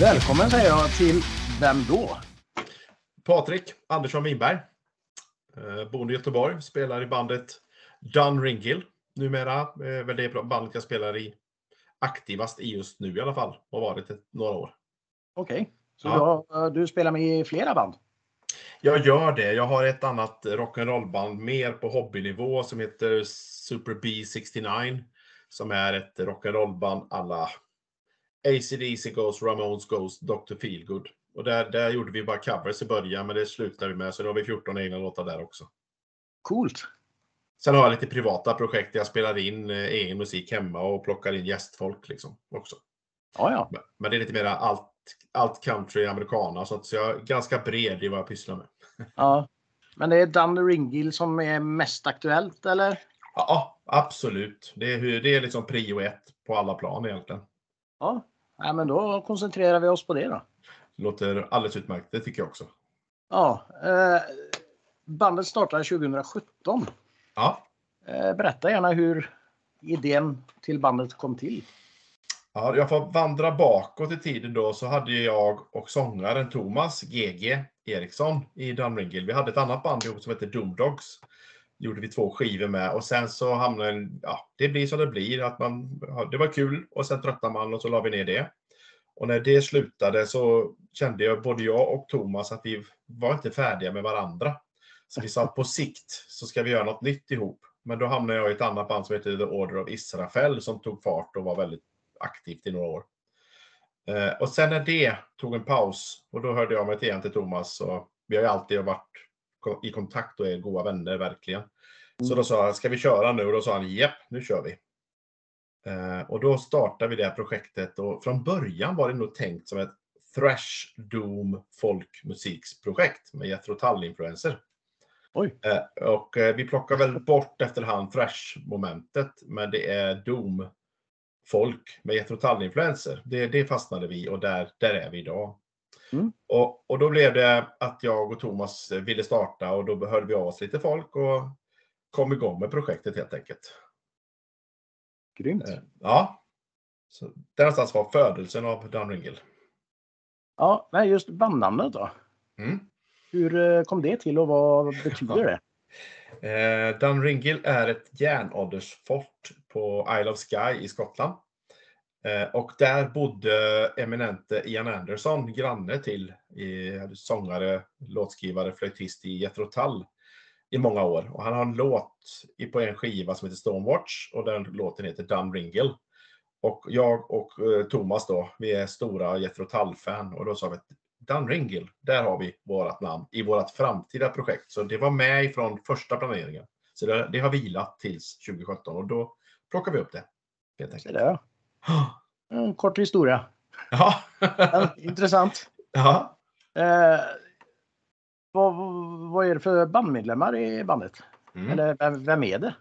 Välkommen säger jag till Vem då? Patrik Andersson Winberg. Eh, boende i Göteborg. Spelar i bandet Dun Ringill. Numera eh, väl det bandet jag spelar i aktivast i just nu i alla fall. Och varit ett, några år. Okej, så Ja. du, har- du spelar med i flera band? Jag gör det. Jag har ett annat rock'n'roll-band mer på hobbynivå som heter Super B69. Som är ett rock'n'roll-band alla AC/DC Ghost, Ramones Ghost, Dr. Feelgood. Och där, där gjorde vi bara covers i början, men det slutade vi med. Så nu har vi 14 egna låtar där också. Coolt! Sen har jag lite privata projekt där jag spelar in eh, egen musik hemma och plockar in gästfolk liksom också. Ja, ja. Men- Men det är lite mer allt, allt country, americana, så, att, så jag är ganska bred i vad jag pysslar med. ja. Men det är Dan Ringill som är mest aktuellt, eller? Ja, absolut. Det är, det är liksom prio ett på alla plan egentligen. Ja. Nej, men då koncentrerar vi oss på det då. Låter alldeles utmärkt, det tycker jag också. Ja. Eh, bandet startade 2017. Ja, Eh, berätta gärna hur idén till bandet kom till. ja jag får vandra bakåt i tiden då, så hade jag och sångaren Thomas GG Eriksson i Dunringill. Vi hade ett annat band ihop som hette Doomdogs gjorde vi två skivor med och sen så hamnade en, ja, det blir som det blir. Att man, det var kul och sen tröttnade man och så la vi ner det. Och när det slutade så kände jag, både jag och Thomas, att vi var inte färdiga med varandra. Så vi sa att på sikt så ska vi göra något nytt ihop. Men då hamnade jag i ett annat band som heter The Order of Israfel som tog fart och var väldigt aktivt i några år. Eh, och sen när det tog en paus och då hörde jag mig till igen till Thomas och vi har ju alltid varit i kontakt och är goda vänner verkligen. Så då sa jag, ska vi köra nu? Och då sa han, japp, nu kör vi. Eh, och då startade vi det här projektet och från början var det nog tänkt som ett thrash doom folkmusiksprojekt med Jethro Tull-influenser. Eh, och eh, vi plockar väl bort efterhand thrash-momentet, men det är doom folk med Jethro Tull-influenser. Det, det fastnade vi och där, där är vi idag. Mm. Och, och då blev det att jag och Thomas ville starta och då hörde vi av oss lite folk och kom igång med projektet helt enkelt. Grymt! Eh, Ja. Så där någonstans var födelsen av Downringle. Ja, men just bandnamnet då? Mm. Hur eh, kom det till och vad betyder det? Eh, Dunringill är ett järnåldersfort på Isle of Skye i Skottland. Eh, och där bodde eminente Ian Anderson, granne till sångare, låtskrivare, flöjtist i Jethro Tull i många år. Och han har en låt på en skiva som heter Stonewatch och den låten heter Dunringill. Och jag och eh, Thomas då, vi är stora Jethro Tull-fan och då sa vi att Dunringill, där har vi vårt namn i vårt framtida projekt. Så det var med ifrån första planeringen. Så det, det har vilat tills 2017 och då plockar vi upp det. Helt enkelt. En kort historia. Ja. Ja, intressant. ja. Eh, vad, vad är det för bandmedlemmar i bandet? Mm. Eller vem, vem är det?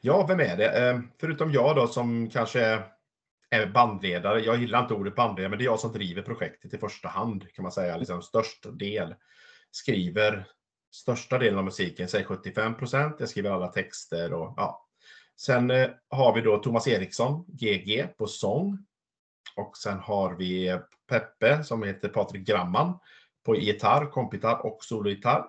Ja, vem är det? Eh, Förutom jag då som kanske är bandledare. Jag gillar inte ordet bandledare, men det är jag som driver projektet i första hand kan man säga. Liksom störst del. Skriver största delen av musiken, säg 75 procent. Jag skriver alla texter och ja. Sen eh, har vi då Thomas Eriksson, GG, på sång. Och sen har vi Peppe som heter Patrik Gramman på gitarr, kompgitarr och sologitarr.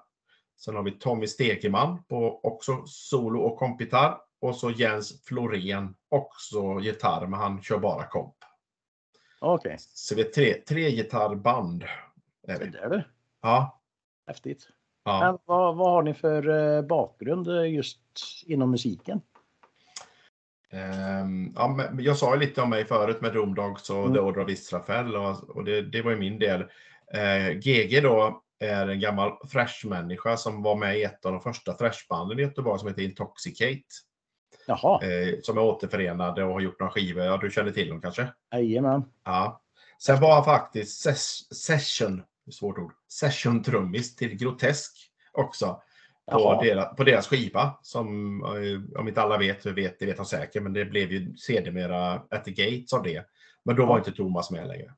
Sen har vi Tommy Stegeman på också solo och kompgitarr. Och så Jens Florén, också gitarr, men han kör bara komp. Okej, Så vi är tre, tre gitarrband. Är vi. där du. Ja, Häftigt. ja. Men vad, vad har ni för eh, bakgrund eh, just inom musiken? Ehm, ja, men jag sa ju lite om mig förut med Doomdogs och Mm. The Order of Israfel och, och det, det var ju min del. Eh, GG då är en gammal thrash-människa som var med i ett av de första thrashbanden i Göteborg som heter Intoxicate. Jaha, Eh, som är återförenade och har gjort några skivor. Ja, du känner till dem kanske? jajamän. Ja. Sen var han faktiskt ses- session, svårt ord, session-trummis till Grotesk också. På, deras, på deras skiva. Som, eh, om inte alla vet, så vet, det vet de säkert, men det blev ju sedermera At the Gates av det. Men då var inte Thomas med längre.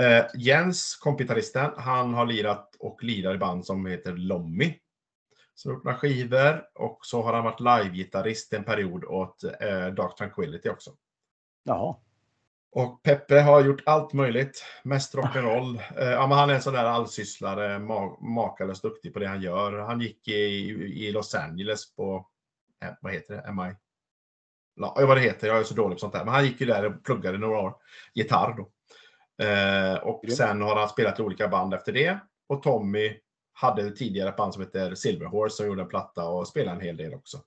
Eh, Jens, kompgitarristen, han har lirat och lirar i band som heter Lommy. Så har gjort några skivor och så har han varit live-gitarrist en period åt eh, Dark Tranquility också. Jaha. Och Peppe har gjort allt möjligt. Mest rock'n'roll. Eh, ja, men han är en sån där allsysslare, ma makalöst duktig på det han gör. Han gick i, i Los Angeles på, eh, vad heter det, MI? Ja, vad det heter, jag är så dålig på sånt där. Men han gick ju där och pluggade några år, gitarr då. Eh, och sen har han spelat i olika band efter det. Och Tommy hade tidigare ett band som heter Silverhorse som gjorde en platta och spelade en hel del också.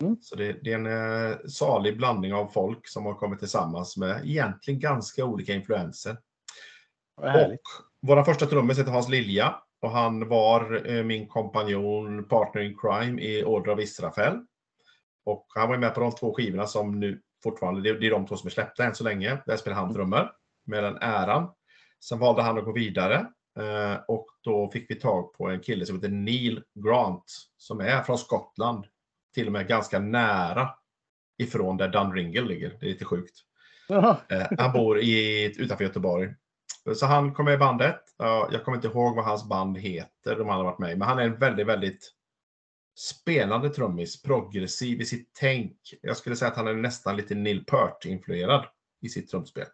Mm. Så det, det, är en eh, salig blandning av folk som har kommit tillsammans med egentligen ganska olika influenser. Och vår första trummis heter Hans Lilja och han var eh, min kompanjon, partner in crime i Order of Israfel. Och han var med på de två skivorna som nu fortfarande, det, det är de två som är släppta än så länge. Där spelar han trummor med den äran. Sen valde han att gå vidare eh, och då fick vi tag på en kille som heter Neil Grant som är från Skottland till och med ganska nära ifrån där Dunringle ligger. Det är lite sjukt. Eh, han bor i, utanför Göteborg. Så han kom med i bandet. Jag kommer inte ihåg vad hans band heter, de han har varit med i, men han är en väldigt, väldigt spelande trummis, progressiv i sitt tänk. Jag skulle säga att han är nästan lite Neil Peart-influerad i sitt trumspel.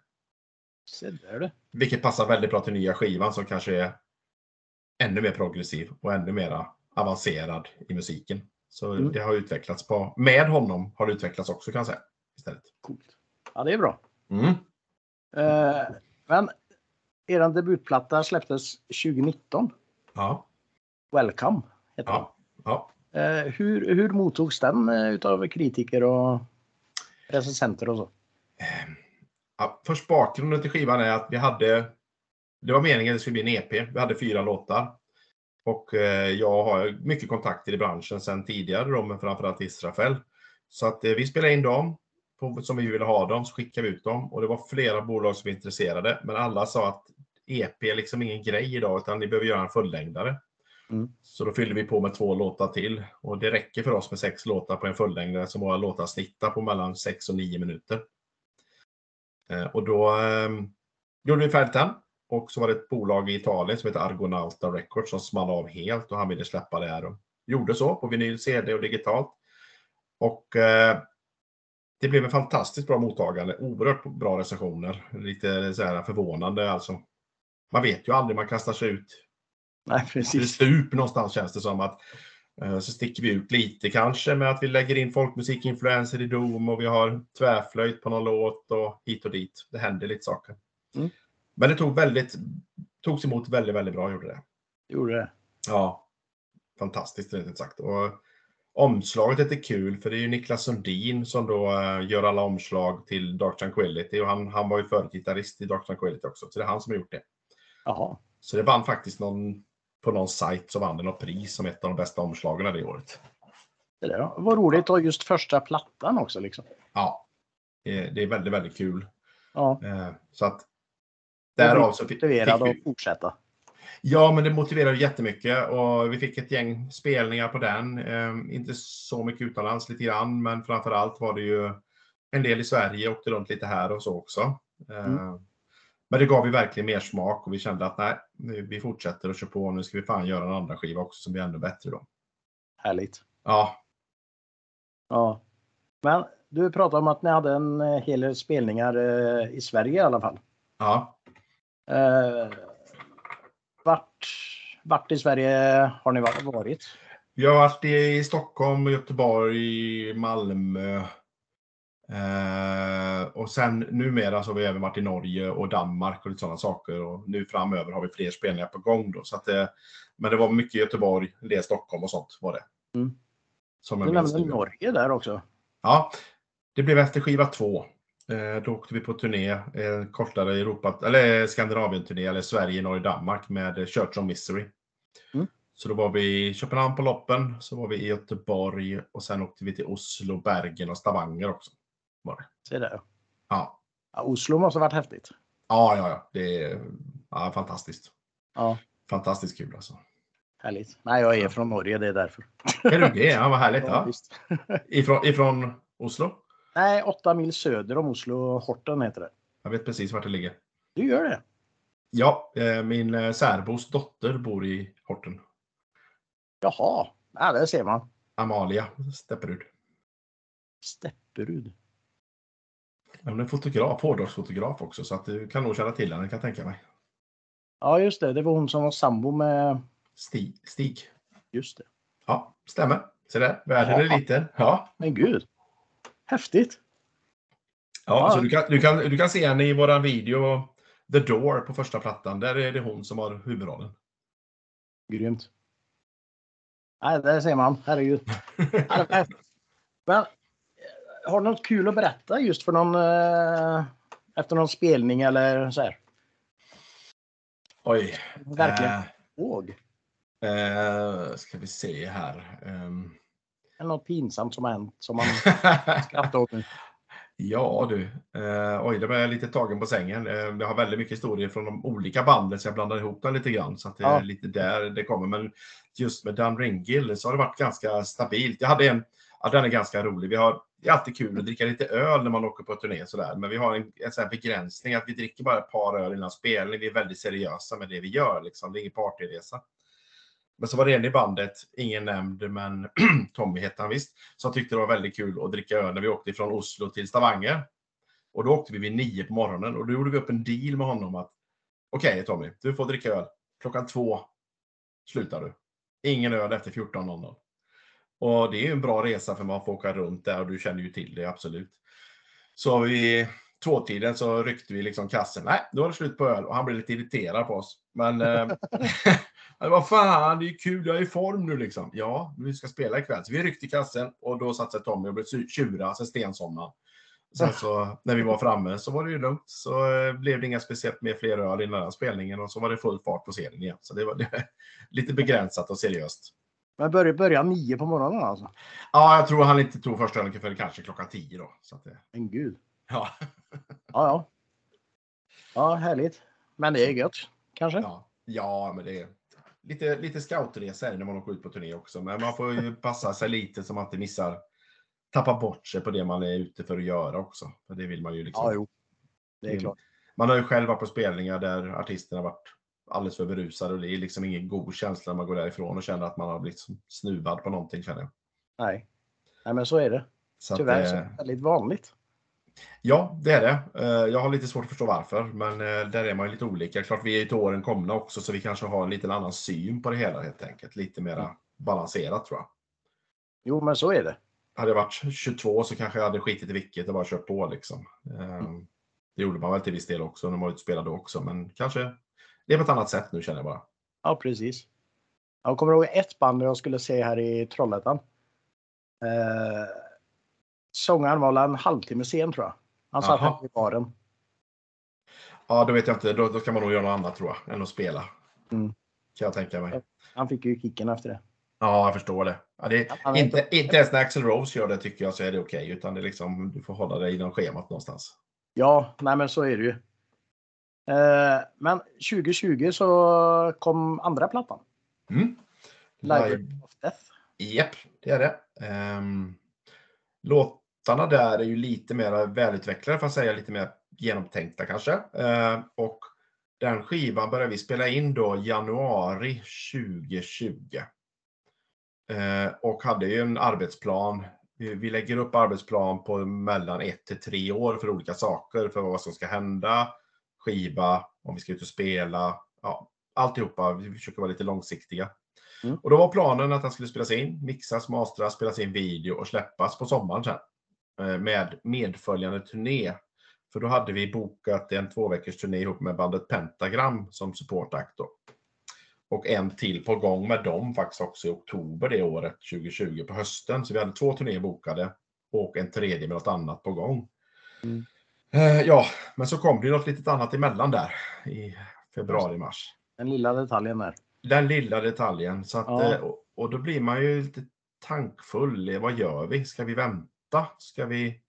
Se där du. Vilket passar väldigt bra till nya skivan som kanske är ännu mer progressiv och ännu mer avancerad i musiken. Så mm. det har utvecklats på, med honom har det utvecklats också kan jag säga. Istället. Coolt. Ja, det är bra. Mm. Uh, men er debutplatta släpptes 2019. Ja. Welcome heter ja. den. Ja. Uh, hur, hur mottogs den uh, utav kritiker och recensenter och så? Ja, först bakgrunden till skivan är att vi hade det var meningen att det skulle bli en EP. Vi hade fyra låtar. Och eh, jag har mycket kontakter i branschen sedan tidigare då, men framförallt Israfel. Så att eh, vi spelade in dem på, som vi ville ha dem, så skickade vi ut dem. Och det var flera bolag som var intresserade, men alla sa att EP är liksom ingen grej idag, utan ni behöver göra en fullängdare. Mm. Så då fyllde vi på med två låtar till. Och det räcker för oss med sex låtar på en fullängdare, som våra låtar snittar på mellan sex och nio minuter. Eh, och då eh, gjorde vi färdigt den. Och så var det ett bolag i Italien som heter Argonauta Records som small av helt och han ville släppa det här. Och gjorde så på vinyl, CD och digitalt. Och eh, det blev en fantastiskt bra mottagande, oerhört bra recensioner. Lite så här förvånande alltså. Man vet ju aldrig, man kastar sig ut Nej, precis. stup någonstans känns det som. att eh, Så sticker vi ut lite kanske med att vi lägger in folkmusikinfluenser i Dom och vi har tvärflöjt på någon låt och hit och dit. Det händer lite saker. Mm. Men det tog väldigt, togs emot väldigt, väldigt bra, gjorde det. Gjorde det? Ja. Fantastiskt rent sagt. Och omslaget är kul för det är ju Niklas Sundin som då uh, gör alla omslag till Dark Tranquility och han, han var ju förut gitarrist i Dark Tranquility också. Så det är han som har gjort det. Jaha. Så det vann faktiskt någon, på någon sajt så vann något pris som ett av de bästa omslagen det året. Det där var roligt och just första plattan också liksom. Ja. Det är väldigt, väldigt kul. Ja. Eh, så att Därav så motiverad att fortsätta. Ja, men det motiverar jättemycket och vi fick ett gäng spelningar på den. Eh, inte så mycket utomlands, lite grann, men framför allt var det ju en del i Sverige, åkte runt lite här och så också. Eh, mm. Men det gav ju verkligen mer smak och vi kände att nej, vi fortsätter och kör på. Nu ska vi fan göra en andra skiva också som blir ännu bättre då. Härligt. Ja. Ja. Men du pratade om att ni hade en eh, hel del spelningar eh, i Sverige i alla fall. Ja. Eh, vart, vart i Sverige har ni varit? Vi har varit i Stockholm, Göteborg, Malmö. Eh, och sen numera så har vi även varit i Norge och Danmark och lite sådana saker. Och nu framöver har vi fler spelningar på gång. Då, så att, eh, men det var mycket Göteborg, en del Stockholm och sånt var det. Mm. Som du nämnde Norge där också. Ja, det blev efter skiva två. Eh, då åkte vi på turné, eh, kortare Europa, eller Skandinavien-turné, eller Sverige, Norge, Danmark med Church of Misery. Mm. Så då var vi i Köpenhamn på loppen, så var vi i Göteborg och sen åkte vi till Oslo, Bergen och Stavanger också. Var det. Se där. Ja. ja. Oslo måste ha varit häftigt. Ja, ja, ja. Det är ja, fantastiskt. Ja. Fantastiskt kul alltså. Härligt. Nej, jag är från Norge, det är därför. Är du det? Ja, vad härligt. Ja, ja. Ifrån, ifrån Oslo? Nej, åtta mil söder om Oslo. Horten heter det. Jag vet precis vart det ligger. Du gör det? Ja, eh, min eh, särbos dotter bor i Horten. Jaha, ja, det ser man. Amalia Stepperud. Stepperud. Hon är fotograf, hårdrocksfotograf också, så att du kan nog känna till henne kan jag tänka mig. Ja, just det. Det var hon som var sambo med... Stig. Stig. Just det. Ja, stämmer. Så där, världen Ja. är liten. Ja, Men gud. Häftigt. ja, Ja. Så du, kan, du, kan, du kan se henne i våran video The Door på första plattan. Där är det hon som har huvudrollen. Grymt. Nej, där ser man. Herregud. Men har du något kul att berätta just för någon eh, efter någon spelning eller så här? Oj. Verkligen Eh, ihåg. eh, ska vi se här. Ehm. Eller något pinsamt som har hänt som man skrattar åt nu. Ja du, eh, oj det var jag lite tagen på sängen. Eh, jag har väldigt mycket historier från de olika banden så jag blandar ihop dem lite grann. Så att det Ja. är lite där det kommer. Men just med Dan Ringill så har det varit ganska stabilt. Jag hade en, ja den är ganska rolig. Vi har, det är alltid kul att dricka lite öl när man åker på turné sådär. Men vi har en, en sån begränsning att vi dricker bara ett par öl innan spelning. Vi är väldigt seriösa med det vi gör liksom. Det är ingen partyresa. Men så var det en i bandet, ingen nämnd, men Tommy hette han visst, som tyckte det var väldigt kul att dricka öl när vi åkte från Oslo till Stavanger. Och då åkte vi vid nio på morgonen och då gjorde vi upp en deal med honom att okej Tommy, du får dricka öl. Klockan två slutar du. Ingen öl efter 14.00. Och det är ju en bra resa för man får åka runt där och du känner ju till det absolut. Så vid tvåtiden så ryckte vi liksom kassen. Nej, då var det slut på öl och han blev lite irriterad på oss. Men eh, vad fan, det är kul, jag är i form nu liksom. Ja, vi ska spela ikväll. Så vi ryckte kassen och då satte sig Tommy och blev su- tjurig, sen stensomnade. Sen så när vi var framme så var det ju lugnt. Så eh, blev det inga speciellt med fler öl innan den spelningen och så var det full fart på serien igen. Så det var det, lite begränsat och seriöst. Men börja, börja nio på morgonen alltså. Ja, jag tror han inte tog första ölen förrän kanske klockan tio då. Så att det, Men gud. ja. Ja, ja. Ja, härligt. Men det är gött. Kanske? Ja, ja men det är lite, lite scoutresa är när man åker ut på turné också. Men man får ju passa sig lite så man inte missar, tappar bort sig på det man är ute för att göra också. För det vill man ju liksom. Ja, jo. Det är klart. Man har ju själv varit på spelningar där artisterna varit alldeles för berusade och det är liksom ingen god känsla när man går därifrån och känner att man har blivit snuvad på någonting känner jag. Nej. Nej, men så är det. Så att, Tyvärr så eh, är det väldigt vanligt. Ja, det är det. Eh, Jag har lite svårt att förstå varför, men eh, där är man ju lite olika. Klart, vi är ju till åren komna också, så vi kanske har en liten annan syn på det hela helt enkelt. Lite mera balanserat tror jag. Jo, men så är det. Hade jag varit 22 så kanske jag hade skitit i vilket och bara kört på liksom. Eh, Det gjorde man väl till viss del också när man var ute och spelade då också, men kanske det är på ett annat sätt nu känner jag bara. Ja, precis. Jag kommer ihåg ett band jag skulle se här i Trollhättan. Eh, sångaren var en halvtimme sen tror jag. Han satt här i baren. Ja, då vet jag inte. Då, då kan man nog göra något annat tror jag, än att spela. Mm. Kan jag tänka mig. Han fick ju kicken efter det. Ja, jag förstår det. Ja, det är inte, inte ens när Axel Rose gör det tycker jag så är det okej. utan det är liksom, du får hålla dig inom schemat någonstans. Ja, nej men så är det ju. Eh, men 2020 så kom andra plattan. Mm. Library of Death. Japp, det är det. Ehm, låtarna där är ju lite mer välutvecklade, för att säga lite mer genomtänkta kanske. Ehm, och den skivan började vi spela in då januari 2020. Ehm, och hade ju en arbetsplan. Vi, lägger upp arbetsplan på mellan ett till tre år för olika saker, för vad som ska hända, skiva, om vi ska ut och spela, ja, alltihopa. Vi försöker vara lite långsiktiga. Och då var planen att den skulle spelas in, mixas, mastras, spelas in video och släppas på sommaren sen. Eh, Med medföljande turné. För då hade vi bokat en två turné ihop med bandet Pentagram som supportakt då. Och en till på gång med dem faktiskt också i oktober det året, 2020 på hösten. Så vi hade två turnéer bokade och en tredje med något annat på gång. Mm. Eh, Ja, men så kom det något litet annat emellan där i februari-mars Den lilla detaljen där. den lilla detaljen. Så att, Ja. eh, och, och då blir man ju lite tankfull. Vad gör vi? Ska vi vänta? Ska vi,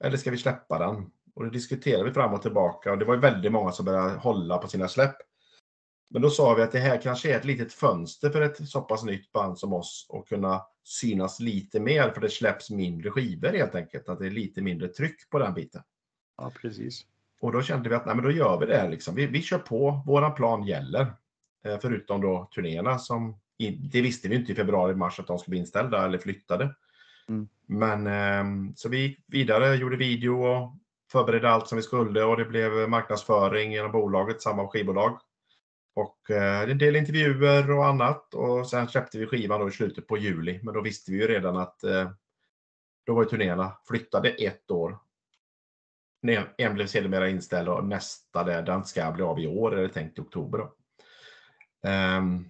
eller ska vi släppa den? Och det diskuterade vi fram och tillbaka och det var väldigt många som började hålla på sina släpp. Men då sa vi att det här kanske är ett litet fönster för ett så pass nytt band som oss att kunna synas lite mer för det släpps mindre skivor helt enkelt. Att det är lite mindre tryck på den biten. Ja, precis. Och då kände vi att nej, men då gör vi det. Liksom. Vi, vi kör på, våran plan gäller. Eh, Förutom då turnéerna som, det visste vi inte i februari-mars att de skulle bli inställda eller flyttade. Mm. Men ehm, så vi gick vidare, gjorde video och förberedde allt som vi skulle och det blev marknadsföring genom bolaget, samma skivbolag. Och eh, en del intervjuer och annat och sen släppte vi skivan då i slutet på juli. Men då visste vi ju redan att eh, då var ju turnéerna flyttade ett år. En blev sedermera inställd och nästa där, den ska bli av i år, är det tänkt i oktober. Då. Um,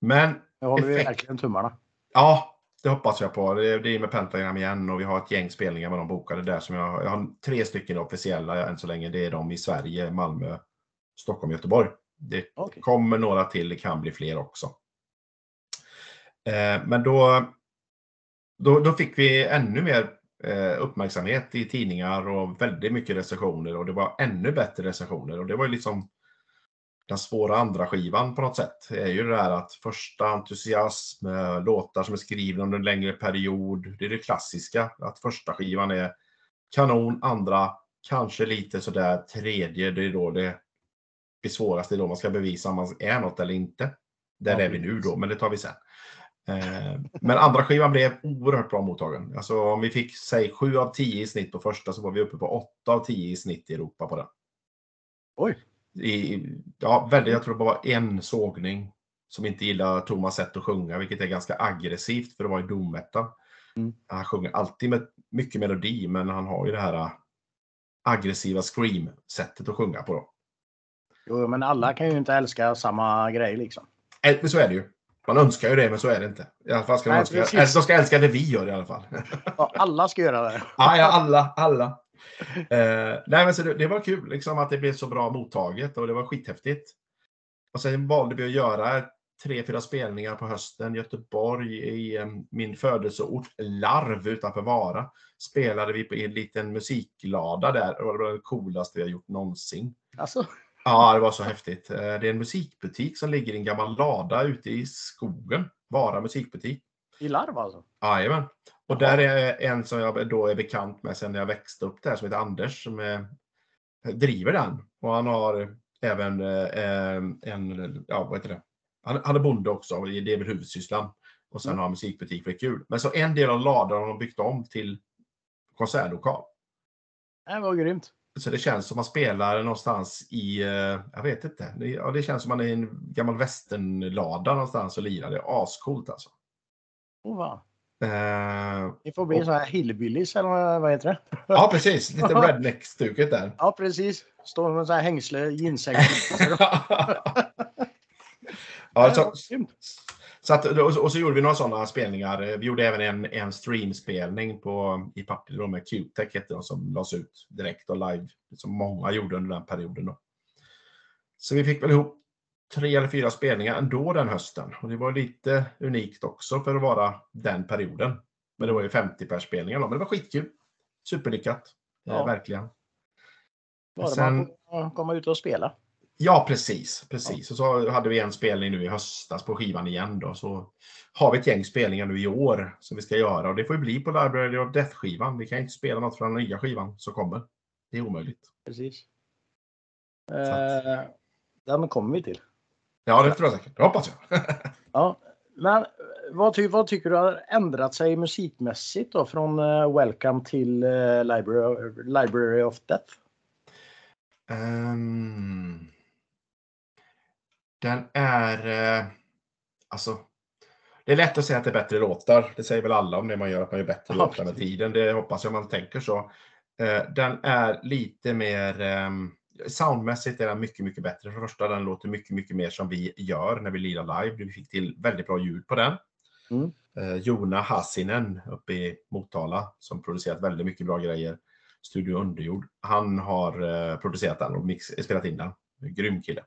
men... Nu håller vi verkligen tummarna. Ja, det hoppas jag på. Det, är med Pentagram igen och vi har ett gäng spelningar med de bokade där. Som jag, jag har tre stycken officiella än så länge. Det är de i Sverige, Malmö, Stockholm, Göteborg. Det okay. kommer några till, det kan bli fler också. Eh, men då, då, då fick vi ännu mer eh, uppmärksamhet i tidningar och väldigt mycket recensioner och det var ännu bättre recensioner och det var ju liksom den svåra andra skivan på något sätt. Det är ju det där att första entusiasm, låtar som är skrivna under en längre period. Det är det klassiska, att första skivan är kanon, andra kanske lite sådär, tredje, det är då det det svåraste, då man ska bevisa om man är något eller inte. Där ja, är vi nu då, men det tar vi sen. Eh, men andra skivan blev oerhört bra mottagen. Alltså om vi fick, säg 7 av 10 i snitt på första så var vi uppe på 8 av 10 i snitt i Europa på den. Oj! I, ja, väldigt, jag tror det var en sågning som inte gillar Thomas sätt att sjunga, vilket är ganska aggressivt för det var ju doom mm. Han sjunger alltid med mycket melodi, men han har ju det här aggressiva scream-sättet att sjunga på. Då. Jo, men alla kan ju inte älska samma grej liksom. Men så är det ju. Man önskar ju det, men så är det inte. I alla fall ska Nej, de, önska, de ska älska det vi gör i alla fall. Ja, alla ska göra det. Ja, ja alla. alla. Eh, nej, men så det, det, var kul liksom, att det blev så bra mottaget och det var skithäftigt. Och sen valde vi att göra tre, fyra spelningar på hösten. Göteborg i eh, min födelseort Larv utanför Vara. Spelade vi på en liten musiklada där. Det var det coolaste vi har gjort någonsin. Alltså. Ja, det var så häftigt. Eh, det är en musikbutik som ligger i en gammal lada ute i skogen. Vara musikbutik. I Larv alltså? Jajamän. Och där är en som jag då är bekant med sedan jag växte upp där som heter Anders som är, driver den. Och han har även eh, en, ja vad heter det? Han, han är bonde också, det är väl huvudsysslan. Och sen mm. har han musikbutik för det är kul. Men så en del av ladan har de byggt om till konsertlokal. Det var grymt. Så det känns som man spelar någonstans i, eh, jag vet inte, det, ja, det känns som man är i en gammal västernlada någonstans och lirar. Det är ascoolt alltså. Oh, wow. Uh, det får bli och, så här hillbillies eller vad heter det? Ja precis, lite redneck-stuket där. Ja precis, står med så här hängsle, jeanssäck. ja, så, så att, och så gjorde vi några sådana spelningar. Vi gjorde även en, en streamspelning på, i Partille med Qtech hette de, som lades ut direkt och live. Som många gjorde under den perioden. Då. Så vi fick väl ihop tre eller fyra spelningar ändå den hösten. Och det var lite unikt också för att vara den perioden. Men det var ju 50 per spelningar då, men det var skitkul. Superlyckat. Ja. Eh, verkligen. Bara Sen, man komma ut och spela. Ja, precis. precis. Ja. Och så hade vi en spelning nu i höstas på skivan igen. Då. Så har vi ett gäng spelningar nu i år som vi ska göra. Och det får ju bli på Library of Death-skivan. Vi kan inte spela något från den nya skivan som kommer. Det är omöjligt. Precis. Eh, den kommer vi till. Ja, det tror jag säkert. Det hoppas jag. ja, men vad, ty vad, tycker du har ändrat sig musikmässigt då från uh, Welcome till uh, Library, Library of Death? Um, den är... Eh, alltså, det är lätt att säga att det är bättre låtar. Det säger väl alla om det man gör, att man gör bättre ja, låtar med tiden. Det hoppas jag man tänker så. Eh, den är lite mer... Eh, soundmässigt är den mycket, mycket bättre. För det första, den låter mycket, mycket mer som vi gör när vi lirar live. Vi fick till väldigt bra ljud på den. Mm. Eh, Jona Hassinen uppe i Motala som producerat väldigt mycket bra grejer. Studio Underjord. Han har eh, producerat den och mix, spelat in den. Grym kille.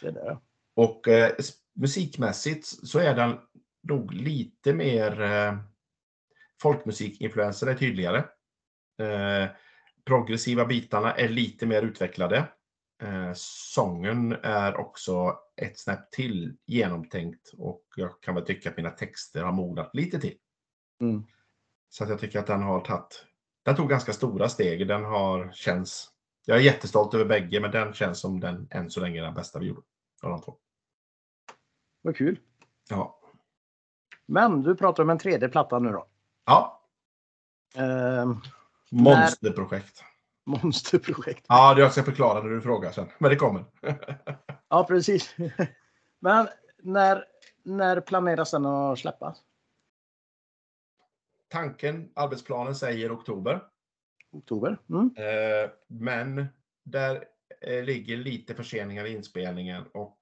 Se där. Och eh, musikmässigt så är den nog lite mer eh, folkmusikinfluenser är tydligare. Eh, progressiva bitarna är lite mer utvecklade. Eh, sången är också ett snäpp till genomtänkt och jag kan väl tycka att mina texter har mognat lite till. Mm. Så att jag tycker att den har tagit, den tog ganska stora steg. Den har känns, jag är jättestolt över bägge men den känns som den än så länge den bästa vi gjorde av de två. Vad kul. Ja. Men du pratar om en tredje platta nu då? Ja. Uh, Monsterprojekt. monsterprojekt. Ja, det jag ska förklara när du frågar sen. Men det kommer. Ja, precis. Men när, när planeras den att släppas? Tanken, arbetsplanen säger oktober. Oktober? Mm. Eh, men där eh, ligger lite förseningar i inspelningen och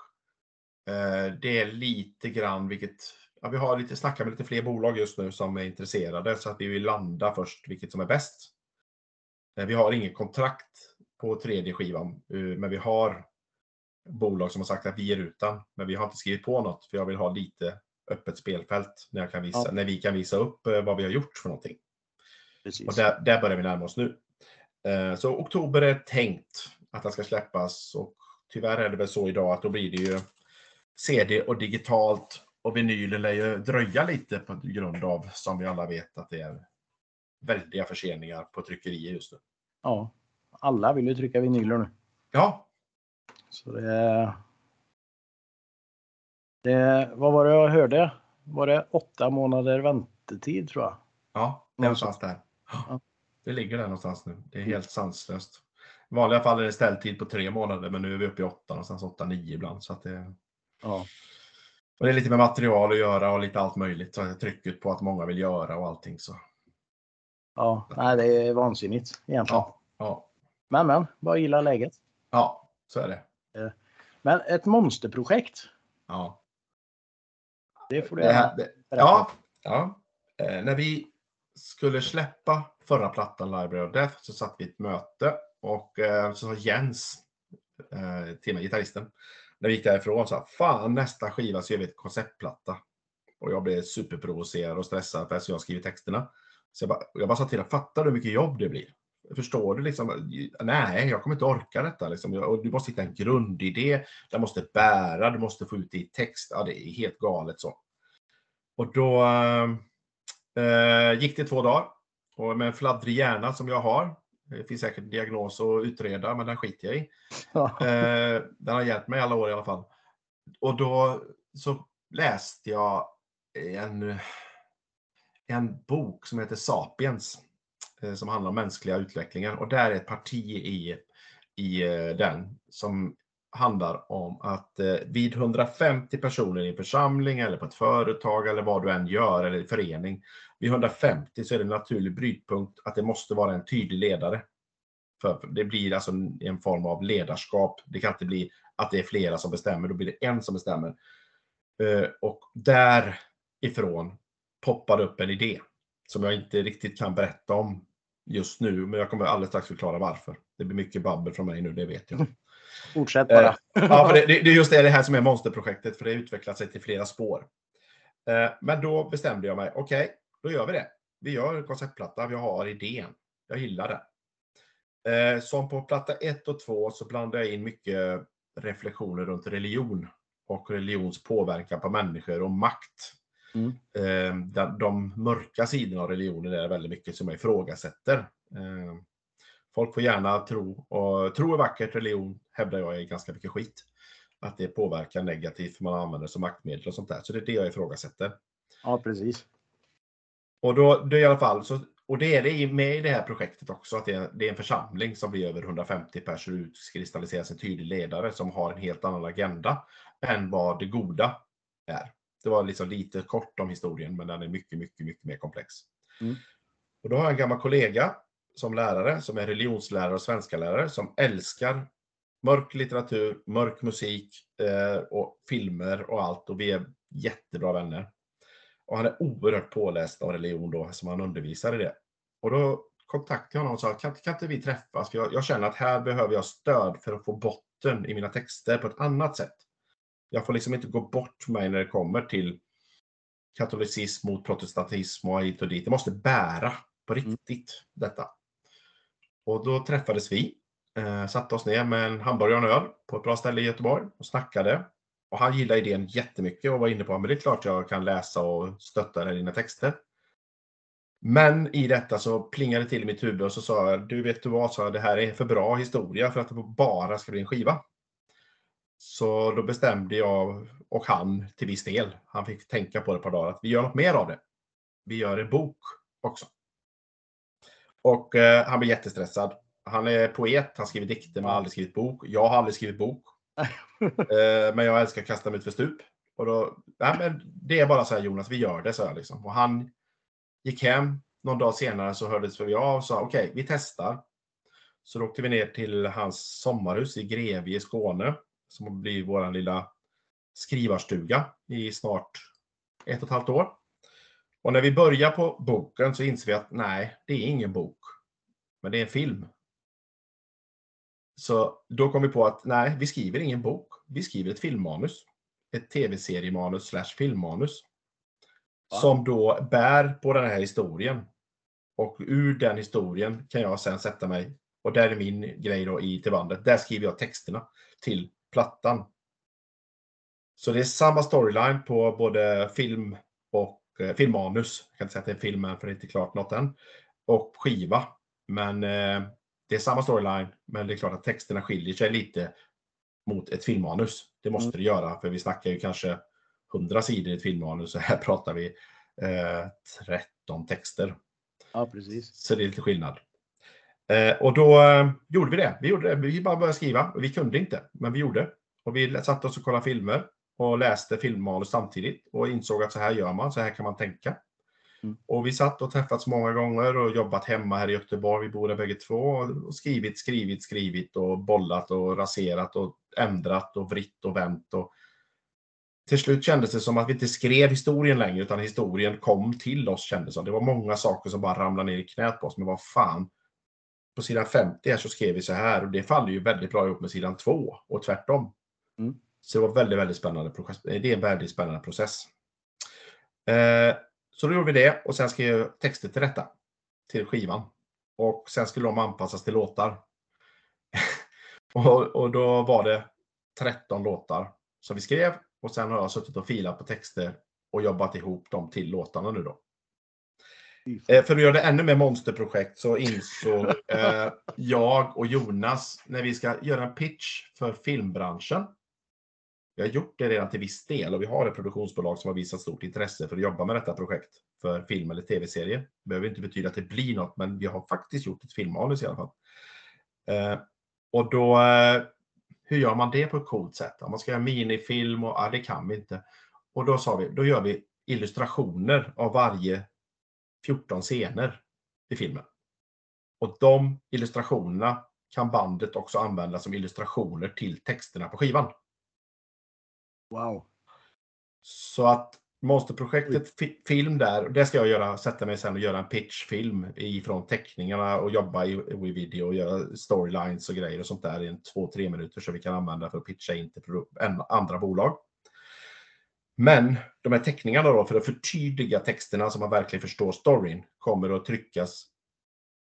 eh, det är lite grann vilket Ja, vi har lite snackar med lite fler bolag just nu som är intresserade så att vi vill landa först vilket som är bäst. Eh, vi har inget kontrakt på tredje skivan, eh, men vi har bolag som har sagt att vi ger ut den. Men vi har inte skrivit på något för jag vill ha lite öppet spelfält när, jag kan visa, Ja. när vi kan visa upp eh, vad vi har gjort för någonting. Precis. Och där, där börjar vi närma oss nu. Så oktober är tänkt att den ska släppas och tyvärr är det väl så idag att då blir det ju CD och digitalt och vinylen lär ju dröja lite på grund av, som vi alla vet, att det är väldiga förseningar på tryckerier just nu. Ja. Alla vill ju trycka vinyler nu. Ja, Så det, det, vad var det jag hörde? Var det åtta månader väntetid tror jag? ja någonstans där. Ja. Det ligger där någonstans nu. Det är helt sanslöst. I vanliga fall är det ställtid på tre månader, men nu är vi uppe i åtta, någonstans åtta, nio ibland. Så att det, Ja. Och det är lite med material att göra och lite allt möjligt. Så trycket på att många vill göra och allting. Så. Ja, nej, det är vansinnigt egentligen. Ja, ja, Men men, bara gilla läget. ja, så är det. Men ett monsterprojekt, Ja, det får du det här, det, ja, ja. Eh, när vi skulle släppa förra plattan Library of Death så satt vi i ett möte och eh, så sa Jens eh, till mig, gitarristen, när vi gick därifrån sa fan nästa skiva så gör vi ett konceptplatta. Och jag blev superprovocerad och stressad för att jag har skrivit texterna. Så jag bara, jag bara sa till honom, fattar du hur mycket jobb det blir? Förstår du liksom? Nej, jag kommer inte orka detta. Liksom. Och du måste hitta en grundidé, den måste bära, du måste få ut det i text. Ja, det är helt galet så. Och då eh, gick det två dagar. Och med en fladdrig hjärna som jag har, det finns säkert en diagnos att utreda, men den skiter jag i. Eh, den har hjälpt mig alla år i alla fall. Och då så läste jag en, en bok som heter Sapiens. Eh, som handlar om mänskliga utvecklingen. Och där är ett parti i, i eh, den som handlar om att eh, vid 150 personer i en församling eller på ett företag eller vad du än gör eller i förening. Vid 150 så är det en naturlig brytpunkt att det måste vara en tydlig ledare. För det blir alltså en, form av ledarskap. Det kan inte bli att det är flera som bestämmer, då blir det en som bestämmer. Och därifrån poppade upp en idé som jag inte riktigt kan berätta om just nu, men jag kommer alldeles strax förklara varför. Det blir mycket babbel från mig nu, det vet jag. Fortsätt bara. Eh, ja, för det, det, det är just det, här som är monsterprojektet, för det har utvecklat sig till flera spår. Eh, men då bestämde jag mig, okej, då gör vi det. Vi gör konceptplatta, vi har idén. Jag gillar den. Eh, som på platta 1 och 2 så blandar jag in mycket reflektioner runt religion och religions påverkan på människor och makt. Mm. Eh, de, de mörka sidorna av religionen är väldigt mycket som jag ifrågasätter. Eh, folk får gärna tro, och tro är vackert, religion hävdar jag är ganska mycket skit. Att det påverkar negativt, för man använder det som maktmedel och sånt där. Så det är det jag ifrågasätter. Ja, precis. Och då, det är i alla fall, så, och det är det med i det här projektet också, att det är, det är en församling som blir över 150 personer utkristalliseras en tydlig ledare som har en helt annan agenda än vad det goda är. Det var liksom lite kort om historien, men den är mycket, mycket, mycket mer komplex. Mm. Och då har jag en gammal kollega som lärare, som är religionslärare och svenska lärare, som älskar mörk litteratur, mörk musik eh, och filmer och allt. Och vi är jättebra vänner. Och han är oerhört påläst om religion då, som han undervisar i det. Och då kontaktade jag honom och sa, kan, kan inte vi träffas? För jag, jag känner att här behöver jag stöd för att få botten i mina texter på ett annat sätt. Jag får liksom inte gå bort mig när det kommer till katolicism mot protestantism och hit och dit. Det måste bära på riktigt detta. Och då träffades vi, eh, satte oss ner med en hamburgare och en öl på ett bra ställe i Göteborg och snackade. Och han gillade idén jättemycket och var inne på att det är klart jag kan läsa och stötta dig i dina texter. Men i detta så plingade det till i mitt huvud och så sa jag, du vet du vad, jag, det här är för bra historia för att det bara ska bli en skiva. Så då bestämde jag, och han till viss del, han fick tänka på det ett par dagar, att vi gör något mer av det. Vi gör en bok också. Och eh, han blev jättestressad. Han är poet, han skriver dikter men har aldrig skrivit bok. Jag har aldrig skrivit bok. Eh, men jag älskar att kasta mig ut för stup. Och då, nej, men det är bara så här Jonas, vi gör det, så här, liksom. Och han gick hem. Någon dag senare så hördes vi av och sa okej, okay, vi testar. Så då åkte vi ner till hans sommarhus i Grevie i Skåne. Som blivit vår lilla skrivarstuga i snart ett och ett halvt år. Och när vi börjar på boken så inser vi att nej, det är ingen bok. Men det är en film. Så då kom vi på att nej, vi skriver ingen bok. Vi skriver ett filmmanus. Ett tv-seriemanus slash filmmanus. Va? Som då bär på den här historien. Och ur den historien kan jag sen sätta mig, och där är min grej då i till bandet, där skriver jag texterna till plattan. Så det är samma storyline på både film och eh, filmmanus. Jag kan inte säga att det är filmen för det är inte klart något än. Och skiva. Men eh, det är samma storyline, men det är klart att texterna skiljer sig lite mot ett filmmanus. Det måste mm. det göra, för vi snackar ju kanske 100 sidor i ett filmmanus, så här pratar vi eh, 13 texter. Ja, precis. Så det är lite skillnad. Eh, och då eh, gjorde vi det. Vi gjorde det. Vi bara började skriva. Vi kunde inte, men vi gjorde. Och vi satte oss och kollade filmer och läste filmmanus samtidigt och insåg att så här gör man, så här kan man tänka. Mm. Och vi satt och träffats många gånger och jobbat hemma här i Göteborg, vi bor där bägge två, och skrivit, skrivit, skrivit och bollat och raserat och ändrat och vritt och vänt. Och till slut kändes det som att vi inte skrev historien längre, utan historien kom till oss kändes det Det var många saker som bara ramlade ner i knät på oss, men vad fan. På sidan 50 här så skrev vi så här och det faller ju väldigt bra ihop med sidan 2 och tvärtom. Mm. Så det var väldigt, väldigt spännande. Det är en väldigt spännande process. Eh, så då gjorde vi det och sen skrev jag texter till detta. Till skivan. Och sen skulle de anpassas till låtar. och, och då var det 13 låtar som vi skrev och sen har jag suttit och filat på texter och jobbat ihop dem till låtarna nu då. Eh, för att göra det ännu mer monsterprojekt så insåg eh, jag och Jonas när vi ska göra en pitch för filmbranschen vi har gjort det redan till viss del och vi har ett produktionsbolag som har visat stort intresse för att jobba med detta projekt för film eller tv-serie. Det behöver inte betyda att det blir något, men vi har faktiskt gjort ett filmmanus i alla fall. Eh, och då, eh, hur gör man det på ett coolt sätt? Om man ska göra minifilm och ja, det kan vi inte. Och då sa vi, då gör vi illustrationer av varje 14 scener i filmen. Och de illustrationerna kan bandet också använda som illustrationer till texterna på skivan. Wow. Så att Monsterprojektet film där, det ska jag göra, sätta mig sen och göra en pitchfilm ifrån teckningarna och jobba i, i video och göra storylines och grejer och sånt där i en två, tre minuter så vi kan använda för att pitcha in till andra bolag. Men de här teckningarna då, för att förtydliga texterna så man verkligen förstår storyn, kommer att tryckas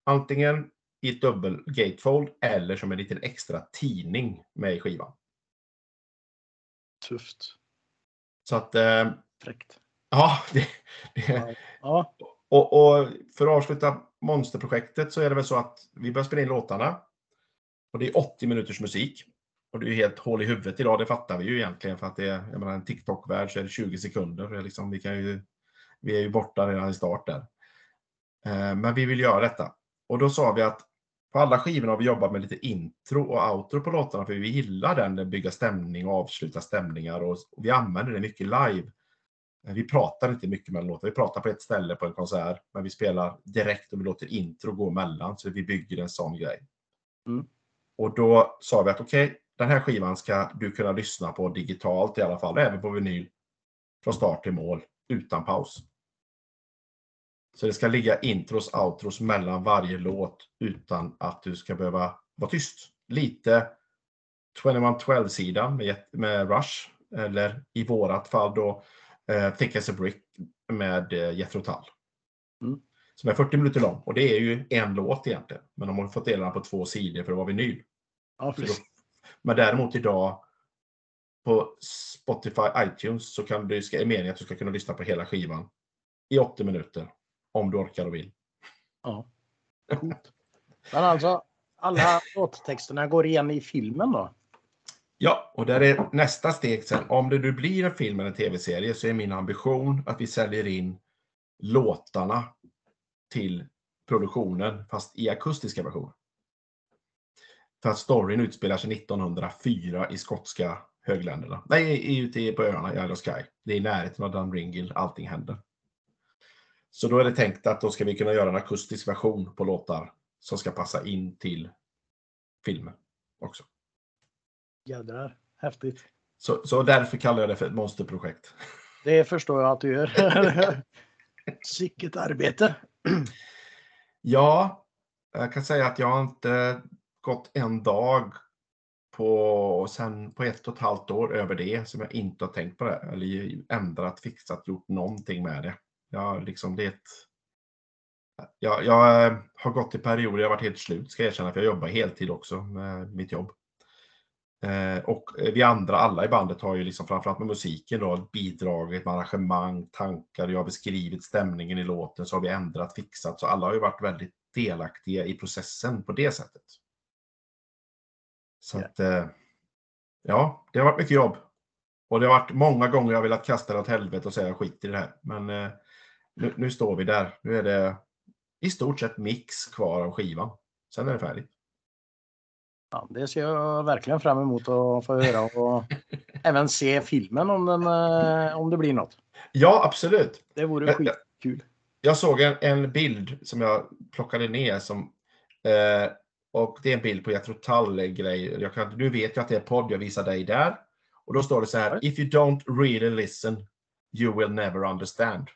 antingen i ett dubbel gatefold eller som en liten extra tidning med i skivan. Tufft. Så att... Eh, Fräckt. Ja, det, det, ja. Och, och, för att avsluta Monsterprojektet så är det väl så att vi börjar spela in låtarna. Och det är 80 minuters musik. Och det är ju helt hål i huvudet idag, det fattar vi ju egentligen för att det är, jag menar, en TikTok-värld så är det 20 sekunder. Det är liksom, vi, kan ju, vi är ju borta redan i start där. Eh, men vi vill göra detta. Och då sa vi att på alla skivorna har vi jobbat med lite intro och outro på låtarna för vi gillar den, bygga stämning och avsluta stämningar och, vi använder det mycket live. Vi pratar inte mycket mellan låtar. Vi pratar på ett ställe på en konsert, men vi spelar direkt och vi låter intro gå emellan så vi bygger en sån grej. Mm. Och då sa vi att okej, okay, den här skivan ska du kunna lyssna på digitalt i alla fall, även på vinyl. Från start till mål, utan paus. Så det ska ligga intros, outros mellan varje låt utan att du ska behöva vara tyst. Lite 2112-sidan med, med Rush, eller i vårat fall då eh, Thick as a Brick med eh, Jethro Tull. Mm. Som är 40 minuter lång och det är ju en låt egentligen. Men de har fått dela den på två sidor för att vara vinyl. Ja, men däremot idag på Spotify, iTunes så kan du, är meningen att du ska kunna lyssna på hela skivan i 80 minuter om du orkar och vill. Ja. Coolt. Men alltså, alla låttexterna går igen i filmen då? Ja, och där är nästa steg sen. Om det nu blir en film eller en tv-serie så är min ambition att vi säljer in låtarna till produktionen, fast i akustiska versioner. För att storyn utspelar sig 1904 i skotska högländerna. Nej, ute på öarna i Isle of Skye. Det är i närheten av Dunringill allting händer. Så då är det tänkt att då ska vi kunna göra en akustisk version på låtar som ska passa in till filmen också. Jädrar, häftigt. Så, så därför kallar jag det för ett monsterprojekt. Det förstår jag att du gör. Sicket arbete. Ja, jag kan säga att jag inte gått en dag på, sen på ett och ett halvt år över det som jag inte har tänkt på det. Eller ändrat, fixat, gjort någonting med det. Jag, liksom, det är ett, jag, jag eh, har gått i perioder, jag har varit helt slut ska jag erkänna, för jag jobbar heltid också med mitt jobb. Eh, och vi andra, alla i bandet, har ju liksom framförallt med musiken då, bidragit med arrangemang, tankar, jag har beskrivit stämningen i låten, så har vi ändrat, fixat, så alla har ju varit väldigt delaktiga i processen på det sättet. Så att, eh, ja, det har varit mycket jobb. Och det har varit många gånger jag velat kasta det åt helvete och säga skit i det här. Men eh, nu, nu, står vi där. Nu är det i stort sett mix kvar av skivan. Sen är det färdigt. Ja, det ser jag verkligen fram emot att få höra och även se filmen om, den, eh, om det blir något. Ja, absolut. Det vore skitkul. Jag såg en, en bild som jag plockade ner som eh, och det är en bild på. Jag kan, nu vet jag att det är podd, jag visar dig där. Och då står det så här, if you don't really listen, you will never understand.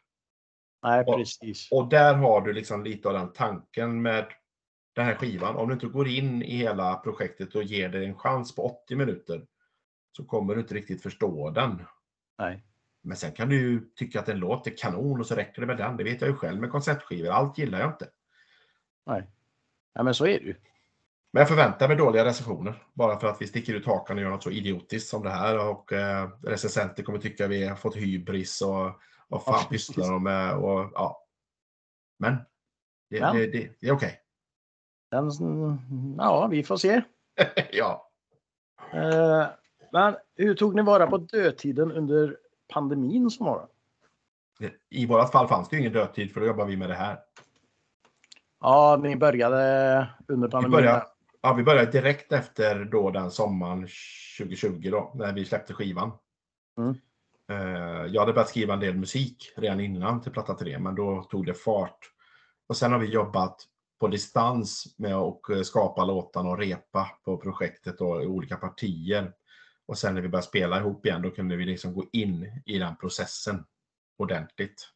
Nej, precis. Och, där har du liksom lite av den tanken med den här skivan. Om du inte går in i hela projektet och ger det en chans på 80 minuter så kommer du inte riktigt förstå den. Nej. Men sen kan du tycka att en låt är kanon och så räcker det med den. Det vet jag ju själv med konceptskivor. Allt gillar jag inte. Nej. Ja, men så är det ju. Men jag förväntar mig dåliga recensioner. Bara för att vi sticker ut hakan och gör något så idiotiskt som det här. Och eh, recensenter kommer tycka vi har fått hybris och vad fan pysslar de med? Och, ja. Men det, ja. det, det, det är okej. Okay. Ja, vi får se. ja. Eh, men hur tog ni vara på dödtiden under pandemin som var? I vårat fall fanns det ju ingen dödtid för då jobbar vi med det här. Ja, ni började under pandemin. Vi började, ja, vi började direkt efter då den sommaren 2020 då, när vi släppte skivan. Mm. Eh, jag hade börjat skriva en del musik redan innan till platta 3, men då tog det fart. Och sen har vi jobbat på distans med att eh, skapa låtarna och repa på projektet och i olika partier. Och sen när vi började spela ihop igen, då kunde vi liksom gå in i den processen ordentligt.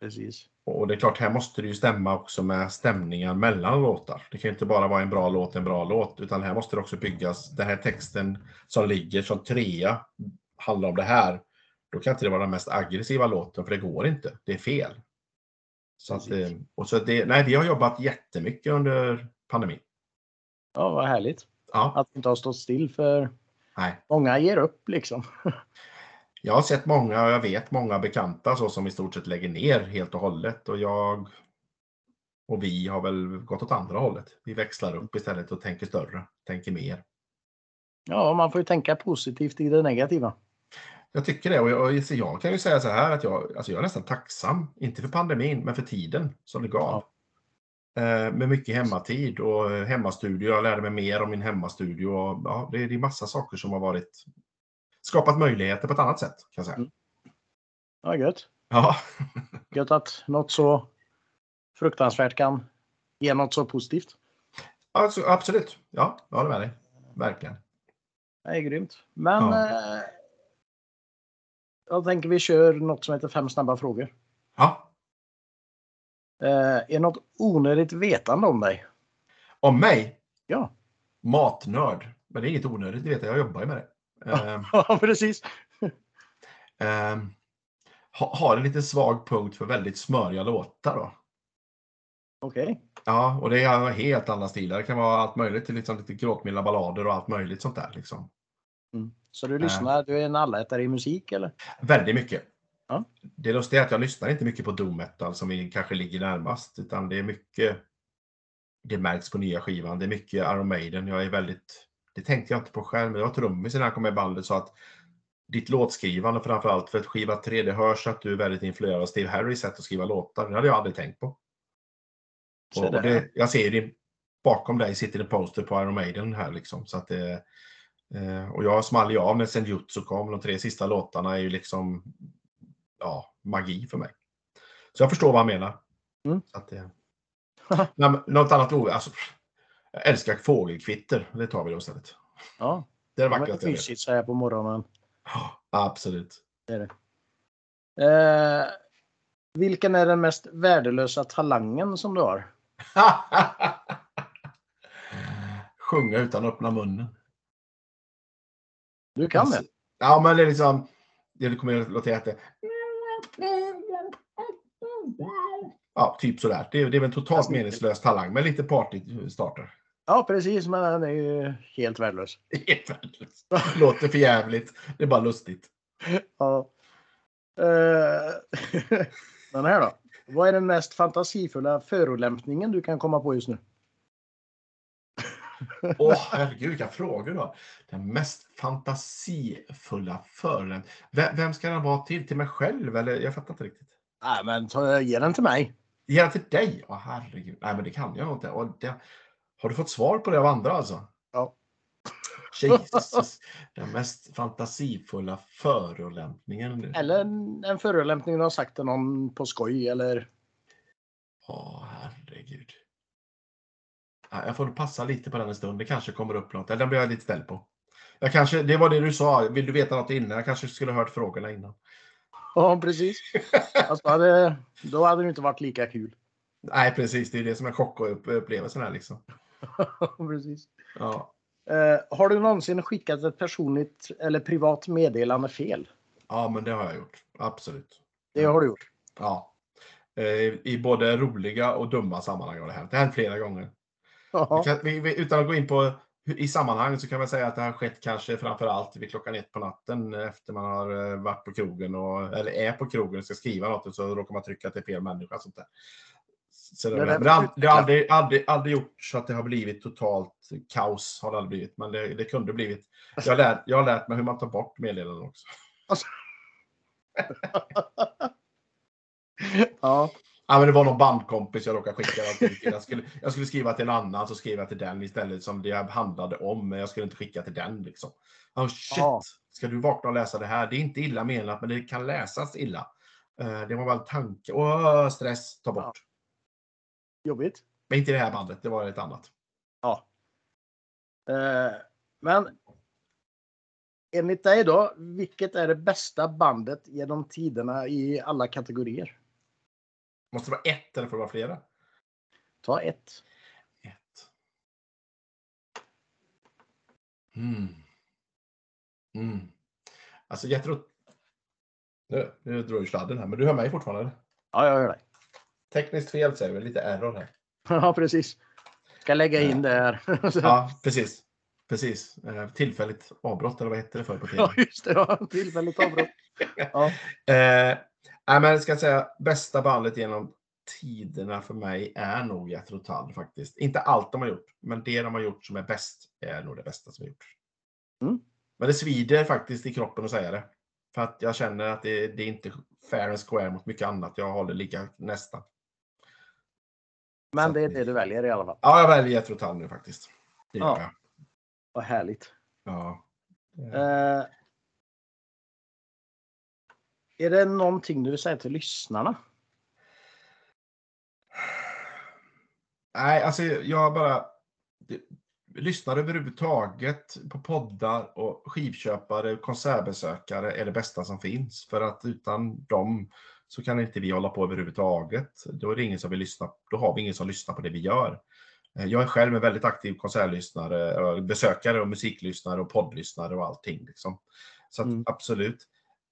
Precis. Och det är klart, här måste det ju stämma också med stämningar mellan låtar. Det kan inte bara vara en bra låt, en bra låt, utan här måste det också byggas. Den här texten som ligger som trea handlar om det här. Då kan inte det vara den mest aggressiva låten, för det går inte. Det är fel. Så att, eh, och så det, nej, vi har jobbat jättemycket under pandemin. Ja, vad härligt. Ja. Att inte ha stått still för nej. många ger upp liksom. Jag har sett många och jag vet många bekanta så som i stort sett lägger ner helt och hållet och jag och vi har väl gått åt andra hållet. Vi växlar upp istället och tänker större, tänker mer. Ja, man får ju tänka positivt i det negativa. Jag tycker det och jag, och jag kan ju säga så här att jag, alltså jag är nästan tacksam, inte för pandemin, men för tiden som det gav. Ja. Eh, med mycket hemmatid och hemmastudio. Jag lärde mig mer om min hemmastudio. Och, ja, det, det är massa saker som har varit skapat möjligheter på ett annat sätt. Kan jag säga. Mm. Ja, gött. Ja. gött att något så fruktansvärt kan ge något så positivt. Alltså, absolut. Ja, jag håller med dig. Verkligen. Det är grymt. Men ja. eh, jag tänker vi kör något som heter fem snabba frågor. Ja. Eh, är något onödigt vetande om dig? Om mig? Ja. Matnörd. Men det är inget onödigt, det vet jag. Jag jobbar ju med det. Ehm. Ja, precis. Ha, har en lite svag punkt för väldigt smöriga låtar då. Okej. Okay. Ja, och det är helt andra stilar. Det kan vara allt möjligt, liksom lite gråtmilda ballader och allt möjligt sånt där. Liksom. Mm. Så du lyssnar, uh, du är en allätare i musik eller? Väldigt mycket. Ja. Det lustiga är att jag lyssnar inte mycket på doom metal som vi kanske ligger närmast, utan det är mycket det märks på nya skivan. Det är mycket Iron Maiden. Jag är väldigt det tänkte jag inte på själv, men jag var trummis när jag kom med bandet sa att ditt låtskrivande framförallt för att skiva 3, det hörs att du är väldigt influerad av Steve Harrys sätt att skriva låtar. Det hade jag aldrig tänkt på. Och det, jag ser din, bakom dig sitter det poster på Iron Maiden här liksom. Så att det, eh, och jag small ju av när Senjutsu kom. De tre sista låtarna är ju liksom ja, magi för mig. Så jag förstår vad han menar. Mm. Så att det, något annat ord, alltså, jag älskar fågelkvitter. Det tar vi då istället. Ja, Det är det det vackraste jag mysigt så här på morgonen. Ja, Absolut. Eh, vilken är den mest värdelösa talangen som du har? Sjunga utan att öppna munnen. Du kan Alltså, det? Ja, men det är liksom... Det kommer att låta jätte... Ja, typ sådär. Det är, det är väl en totalt Alltså, meningslös talang, men lite partystarter. Ja, precis. Men den är ju helt värdelös. Helt värdelöst. Låter för jävligt. Det är bara lustigt. Ja. Eh, den här då. Vad är den mest fantasifulla förolämpningen du kan komma på just nu? Åh, herregud, vilka frågor då. Den mest fantasifulla fören. Vem, vem ska den vara till? Till mig själv? Eller jag fattar inte riktigt. Nej, men ta, ge den till mig. Ge den till dig? Åh, herregud. Nej, men det kan jag nog inte. Och det, har du fått svar på det av andra alltså? Ja. Jesus. Den mest fantasifulla förolämpningen. Eller en, en förolämpning du har sagt till någon på skoj eller... Åh, herregud. Ja, Jag får passa lite på den en stund. Det kanske kommer upp något. Eller Den blir jag lite ställd på. Jag kanske, det var det du sa. Vill du veta något innan? Jag kanske skulle ha hört frågorna innan. Ja, precis. Alltså, hade, då hade det inte varit lika kul. Nej, precis. Det är det som är chockupplevelsen här liksom. precis. Ja. Eh, har du någonsin skickat ett personligt eller privat meddelande fel? ja, men det har jag gjort. Absolut. Det har du gjort. Ja. Eh, I både roliga och dumma sammanhang har det hänt. Det har hänt flera gånger. Vi kan, vi, vi, utan att gå in på i sammanhang så kan man säga att det har skett kanske framför allt vid klockan ett på natten efter man har eh, varit på krogen och, eller är på krogen och ska skriva något och så råkar man trycka är fel människa. Sånt där. Så det, Det är men det, har, aldrig, aldrig, aldrig gjort så att det har blivit totalt kaos. Har det aldrig blivit, men det, det kunde blivit. Jag har, lärt, jag har lärt mig hur man tar bort meddelanden också. ja. Ja, men det var någon bandkompis jag råkade skicka till. Jag skulle, jag skulle skriva till en annan, så skrev jag till den istället som det handlade om. Men jag skulle inte skicka till den. Liksom. Oh, shit! Ja. Ska du vakna och läsa det här? Det är inte illa menat, men det kan läsas illa. Eh, det var väl tanke. Åh, stress, ta bort. Jobbigt. Men inte det här bandet, det var ett annat. Ja. Eh, men enligt dig då, vilket är det bästa bandet genom tiderna i alla kategorier? Måste det vara ett eller får det vara flera? Ta ett. Ett. Mm. Mm. Alltså Jethro... Nu, nu drar ju sladden här, men du hör mig fortfarande? eller? Ja, jag gör det. Tekniskt fel säger vi, lite error här. Ja, precis. Ska lägga in det här. Ja, precis. Precis. Eh, tillfälligt avbrott, eller vad heter det för på Ja, tv? just det. Ja, tillfälligt avbrott. Ja. Eh, men jag ska säga bästa bandet genom tiderna för mig är nog Jethro Tull faktiskt. Inte allt de har gjort, men det de har gjort som är bäst är nog det bästa som har gjorts. Mm. Men det svider faktiskt i kroppen att säga det. För att jag känner att det, det är inte fair and square mot mycket annat. Jag håller lika nästan. Men det är det du väljer i alla fall. Ja, jag väljer Jethro Tull nu faktiskt. Det Ja. jag. Vad härligt. Ja. Eh, är det någonting du vill säga till lyssnarna? Nej, alltså jag bara... Det, lyssnar överhuvudtaget på poddar och skivköpare, konsertbesökare är det bästa som finns. För att utan dem så kan inte vi hålla på överhuvudtaget. Då är det ingen som vill lyssna. Då har vi ingen som lyssnar på det vi gör. Eh, Jag är själv en väldigt aktiv konsertlyssnare, och besökare och musiklyssnare och poddlyssnare och allting. Liksom. Så att, Mm. absolut.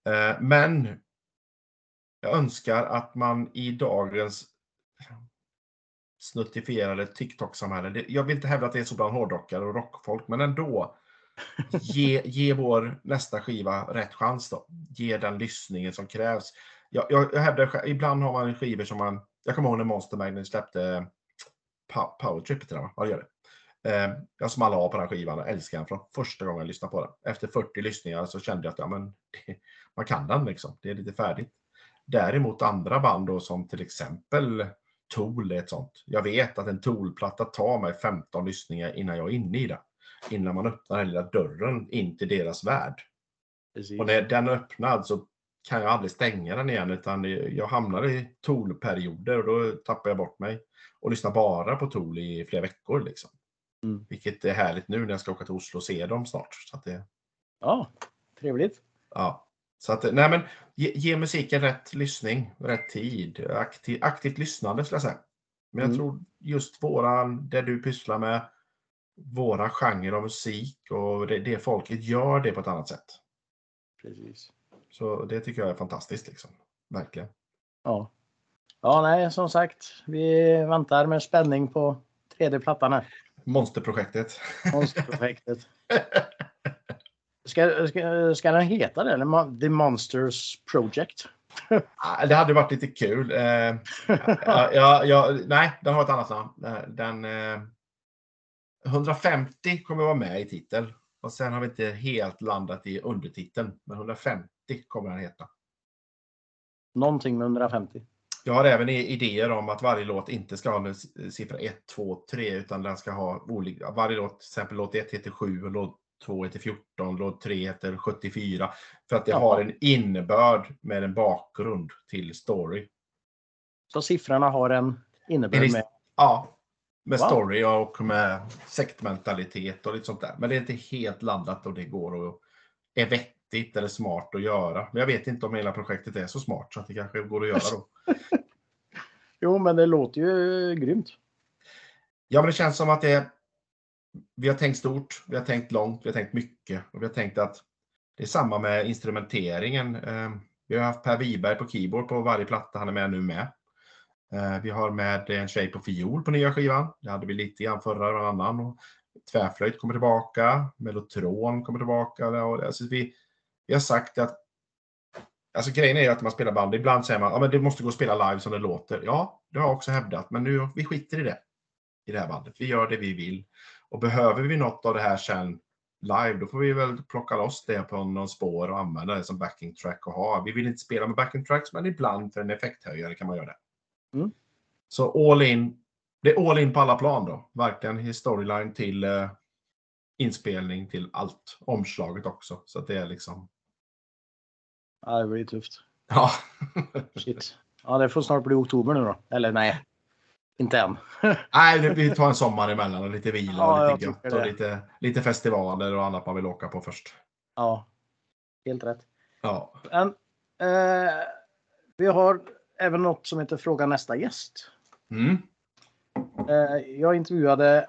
Eh, Men jag önskar att man i dagens snuttifierade TikTok-samhälle. Jag vill inte hävda att det är så bland hårdrockare och rockfolk, men ändå. Ge, ge vår nästa skiva rätt chans då. Ge den lyssningen som krävs. Jag, jag, jag hävdar, ibland har man skivor som man... Jag kommer ihåg när Monster Magnet släppte Pa- Power Trip, heter den, va? Vad gör det? Eh, jag small av på den skivan och älskade den från första gången jag lyssnade på den. Efter 40 lyssningar så kände jag att ja, men, det, man kan den liksom. Det är lite färdigt. Däremot andra band då som till exempel Tool är ett sånt. Jag vet att en Tool-platta tar mig 15 lyssningar innan jag är inne i det. Innan man öppnar den lilla dörren in till deras värld. Precis. Och när den är öppnad så kan jag aldrig stänga den igen utan jag hamnar i Tool-perioder och då tappar jag bort mig. Och lyssnar bara på Tool i flera veckor. Liksom. Mm. Vilket är härligt nu när jag ska åka till Oslo och se dem snart. Så att det, Ja, trevligt. ja. Så att, nej men, ge, ge musiken rätt lyssning, rätt tid, aktiv, aktivt lyssnande skulle jag säga. Men jag Mm. tror just våran, det du pysslar med, våra genrer av musik och det, det folket gör det på ett annat sätt. Precis. Så det tycker jag är fantastiskt. Liksom. Verkligen. Ja. Ja, nej, som sagt, vi väntar med spänning på tredje plattan här. Monsterprojektet. Monsterprojektet. Ska, ska, ska den heta det? eller The Monsters Project? Ah, Det hade varit lite kul. Eh, ja, ja, ja, nej, den har ett annat namn. Eh, Den, eh, 150 kommer vara med i titel. Och sen har vi inte helt landat i undertiteln. Men 150 kommer den heta. Någonting med 150. Jag har även idéer om att varje låt inte ska ha en siffra 1, 2, 3 utan den ska ha olika. Varje låt, till exempel låt 1 heter 7 och låt 2 heter 14, låt 3 heter 74. För att det Ja. har en innebörd med en bakgrund till story. Så siffrorna har en innebörd med. Ja, med Wow. story och med sektmentalitet och lite sånt där. Men det är inte helt laddat och det går och är vettigt eller smart att göra. Men jag vet inte om hela projektet är så smart så att det kanske går att göra då. Jo, men det låter ju grymt. Ja, men det känns som att det är, vi har tänkt stort, vi har tänkt långt, vi har tänkt mycket och vi har tänkt att det är samma med instrumenteringen. Eh, Vi har haft Per Wiberg på keyboard på varje platta, han är med nu med. Eh, Vi har med en tjej på fiol på nya skivan. Det hade vi lite grann förra och annan. Tvärflöjt kommer tillbaka, mellotron kommer tillbaka. Alltså vi, vi har sagt att Alltså grejen är att man spelar band, ibland säger man att ja, men det måste gå att spela live som det låter. Ja, det har jag också hävdat, men nu vi skiter i det i det här bandet. Vi gör det vi vill. Och behöver vi något av det här sen live, då får vi väl plocka loss det på någon spår och använda det som backing track och ha. Vi vill inte spela med backing tracks, men ibland för en effekthöjare kan man göra det. Mm. Så all in. Det är all in på alla plan då. Verkligen storyline till eh, inspelning till allt. Omslaget också. Så att det är liksom. Ja, det blir tufft. Ja. Shit. Ja, det får snart bli oktober nu då. Eller nej, inte än. Nej, vi tar en sommar emellan och lite vila Ja, och jag lite gött och lite, lite festivaler och annat man vill åka på först. Ja, helt rätt. Ja. Men, eh, vi har även något som heter Fråga nästa gäst. Mm. Eh, jag intervjuade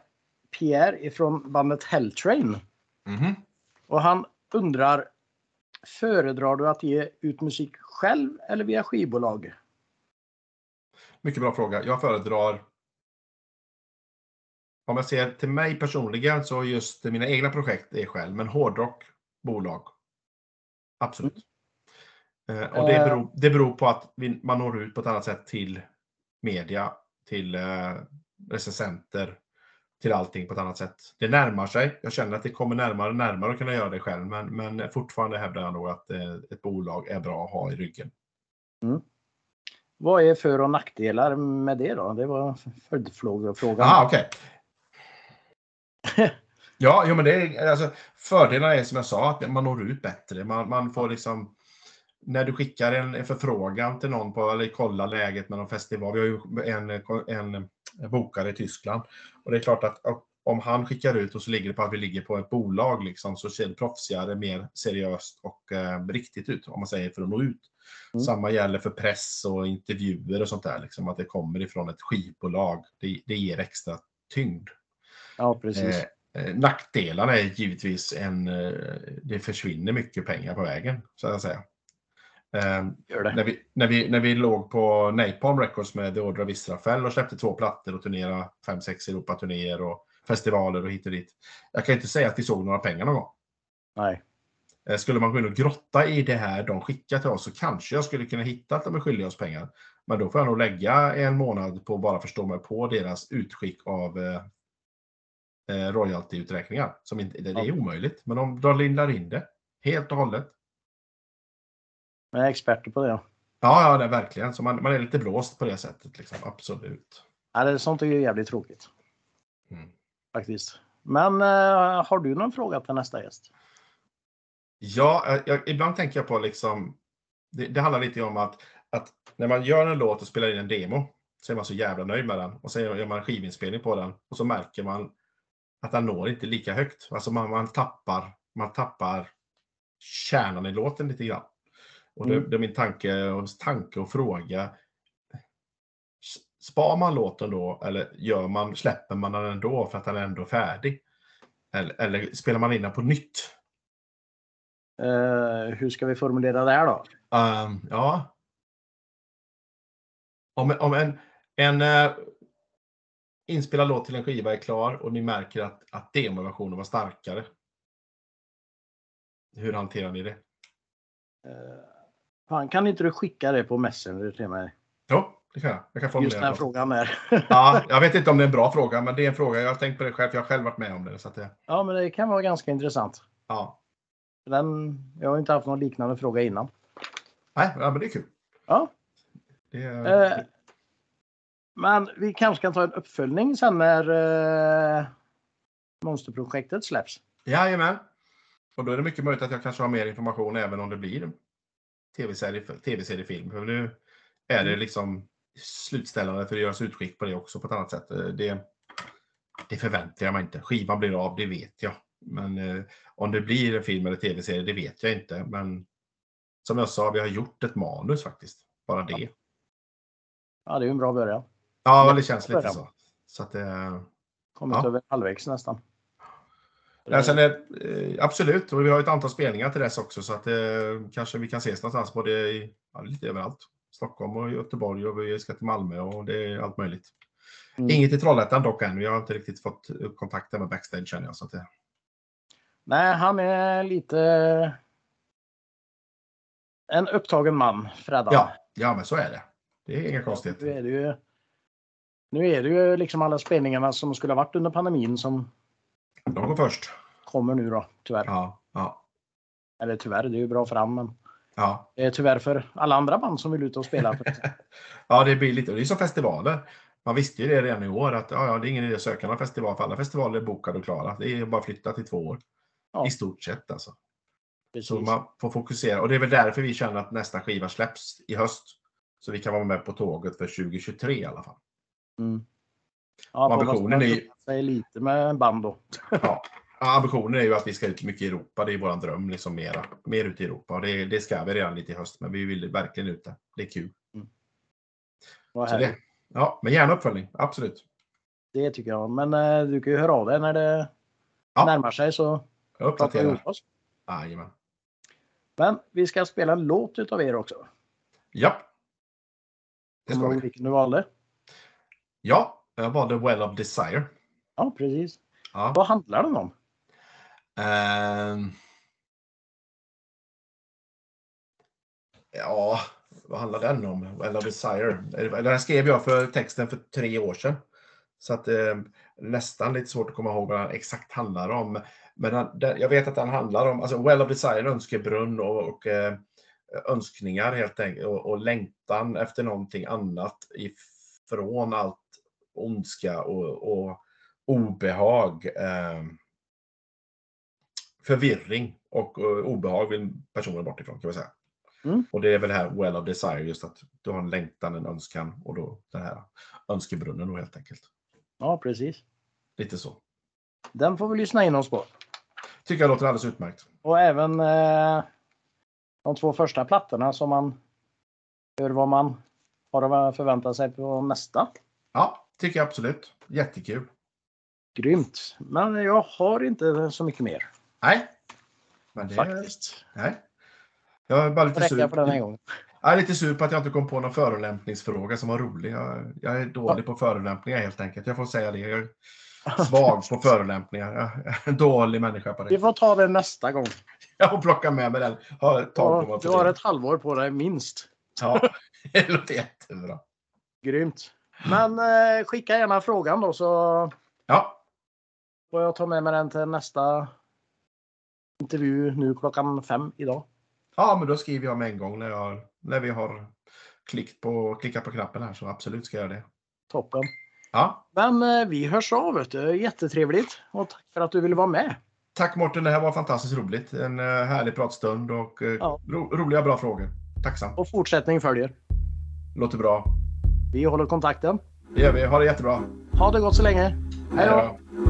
Pierre ifrån bandet Helltrain Mhm. och han undrar Föredrar du att ge ut musik själv eller via skivbolag? Mycket bra fråga. Jag föredrar om jag ser till mig personligen så just mina egna projekt är själv, men hårdrock, bolag. Absolut. Eh, och det Eh. beror, det beror på att vi, man når ut på ett annat sätt till media, till eh, recensenter, till allting på ett annat sätt. Det närmar sig. Jag känner att det kommer närmare och närmare att kunna göra det själv, men, men fortfarande hävdar jag nog att eh, ett bolag är bra att ha i ryggen. Vad är för och nackdelar med det då? Det var följdfrågan. Aha, okej. ja, jo, men det är, alltså, fördelarna är som jag sa, att man når ut bättre. Man, man får liksom, när du skickar en, en förfrågan till någon på, eller kollar läget med någon festival. Vi har ju en, en, bokare i Tyskland. Och det är klart att om han skickar ut och så ligger det på att vi ligger på ett bolag liksom, så ser det proffsigare, mer seriöst och eh, riktigt ut, om man säger, för att nå ut. Mm. Samma gäller för press och intervjuer och sånt där, liksom, att det kommer ifrån ett skivbolag. Det, det ger extra tyngd. Ja, precis. Eh, eh, nackdelarna är givetvis en, eh, det försvinner mycket pengar på vägen, så att säga. Eh, det. när, vi, när, vi, när vi låg på Napalm Records med of Israfel och släppte två plattor och turnerade fem, sex Europaturnéer och festivaler och hit och dit. Jag kan inte säga att vi såg några pengar någon gång. Nej. Eh, Skulle man gå in och grotta i det här de skickar till oss så kanske jag skulle kunna hitta att de är skyldiga oss pengar. Men då får jag nog lägga en månad på att bara förstå mig på deras utskick av eh, eh, royaltyuträkningar. Som inte, det är Ja. omöjligt, men de, de lindar in det helt och hållet. Jag är experter på det. Ja, ja det är verkligen. Så man, man är lite blåst på det sättet. Liksom. Absolut. Ja, det, sånt är ju jävligt tråkigt. Mm. Faktiskt. Men eh, har du någon fråga till nästa gäst? Ja, jag, jag, ibland tänker jag på liksom, det, det handlar lite om att, att när man gör en låt och spelar in en demo så är man så jävla nöjd med den. Och sen gör man en skivinspelning på den och så märker man att den når inte lika högt. Alltså man, man tappar, man tappar kärnan i låten lite grann. Och det, Mm. det är min tanke och, tanke och fråga. Spar man låten då eller gör man, släpper man den ändå för att den är ändå färdig? Eller, eller spelar man in den på nytt? Eh, hur ska vi formulera det här då? Ehm, ja. Om, om en, en eh, inspelad låt till en skiva är klar och ni märker att, att demoversionen var starkare. Hur hanterar ni det? Fan, kan inte du skicka det på Messenger till mig? Jo, det kan jag. Jag kan Just den här frågan där. Ja, jag vet inte om det är en bra fråga, men det är en fråga. Jag har tänkt på det själv, jag har själv varit med om det. Så att det ja, men det kan vara ganska intressant. ja. Den, jag har inte haft någon liknande fråga innan. Nej, ja, men det är kul. Ja, Det är, Eh, men vi kanske kan ta en uppföljning sen när eh, Monsterprojektet släpps. Jajamän. Och då är det mycket möjligt att jag kanske har mer information även om det blir tv-serie, tv-seriefilm. För nu är det liksom slutställande för det görs utskick på det också på ett annat sätt. Eh, Det, det förväntar jag mig inte. Skivan blir av, det vet jag. Men eh, om det blir en film eller tv-serie, det vet jag inte. Men som jag sa, vi har gjort ett manus faktiskt. Bara det. Ja, det är ju en bra början. Ja, det känns lite så. Så att, eh, Kommit Ja. över halvvägs nästan. Ja, sen är, eh, absolut, och vi har ett antal spelningar till dess också så att eh, kanske vi kan ses någonstans både i, ja, lite överallt. Stockholm och Göteborg och vi ska till Malmö och det är allt möjligt. Mm. Inget i Trollhättan dock än. Vi har inte riktigt fått upp kontakt där med backstage känner jag. Så att det, Nej, han är lite en upptagen man, Freddan. ja, ja, men så är det. Det är inga Nu konstigheter. är det ju, nu är det ju liksom alla spelningarna som skulle ha varit under pandemin som De går först. kommer nu då, tyvärr. Ja, ja, Eller tyvärr, det är ju bra för han, men ja. det är tyvärr för alla andra band som vill ut och spela. ja, det blir lite. Det är som festivaler. Man visste ju det redan i år att ja, ja, det är ingen idé att söka någon festival för alla festivaler är bokade och klara. Det är bara att flytta till två år. Ja. I stort sett alltså. Så Precis. man får fokusera. Och det är väl därför vi känner att nästa skiva släpps i höst. Så vi kan vara med på tåget för 2023 i alla fall. Mm. Ja, ambitionen är ju- sig lite med band då. Ja. Ambitionen är ju att vi ska ut mycket i Europa. Det är vår dröm. Liksom mera, mer ut i Europa. Och det, det ska vi redan lite i höst. Men vi vill verkligen ut där. Det är kul. Vad Så det, härligt. ja, men gärna uppföljning. Absolut. Det tycker jag. Men eh, du kan ju höra av dig när det Ja. närmar sig så Jag uppdaterar. oss. Jajamän. Men vi ska spela en låt utav er också. Ja. Det ska vi. vilken du valde? Ja, jag valde Well of Desire. Ja, precis. Ja. Vad handlar den om? Ehm. Ja, vad handlar den om? Well of Desire. Eller Den här skrev jag för texten för tre år sedan. Så att eh, nästan lite svårt att komma ihåg vad den exakt handlar om. Men den, den, jag vet att den handlar om, alltså Well of Desire, önskebrunn och, och eh, önskningar helt enkelt. Och, och längtan efter någonting annat ifrån allt ondska och, och obehag. Eh, förvirring och eh, obehag vill personen bort ifrån kan vi säga. Mm. Och det är väl det här well of desire, just att du har en längtan, en önskan och då den här önskebrunnen då helt enkelt. Ja, precis. Lite så. Den får vi lyssna in oss på. Tycker jag låter alldeles utmärkt. Och även eh, de två första plattorna som man hör vad man har att förvänta sig på nästa. Ja, tycker jag absolut. Jättekul. Grymt. Men jag har inte så mycket mer Nej. Men det, faktiskt. Nej. Jag är bara lite sur. för den här gången. Jag är lite sur på att jag inte kom på någon förolämpningsfråga som var rolig. Jag, jag är dålig på förolämpningar helt enkelt. Jag får säga det. Jag är svag på förolämpningar. Jag är en dålig människa på Vi det. får ta det nästa gång. Jag får plocka med mig den. Ha ett tag på mig Du har det. ett halvår på dig minst. Ja, det låter jättebra. Grymt. Men eh, skicka gärna frågan då så Ja, får jag ta med mig den till nästa intervju nu klockan fem idag. ja, men då skriver jag med en gång när jag när vi har klickat på, klickat på knappen här så absolut ska jag göra det. Toppen. Ja, Men eh, vi hörs av. Vet du. Jättetrevligt. Och tack för att du ville vara med. tack Mårten, det här var fantastiskt roligt. En eh, härlig pratstund och eh, Ja. ro, roliga bra frågor. Tacksam. Och fortsättning följer. Låter bra. Vi håller kontakten. Det gör vi. Ha det jättebra. Ha det gott så länge. Hej då! Hej då.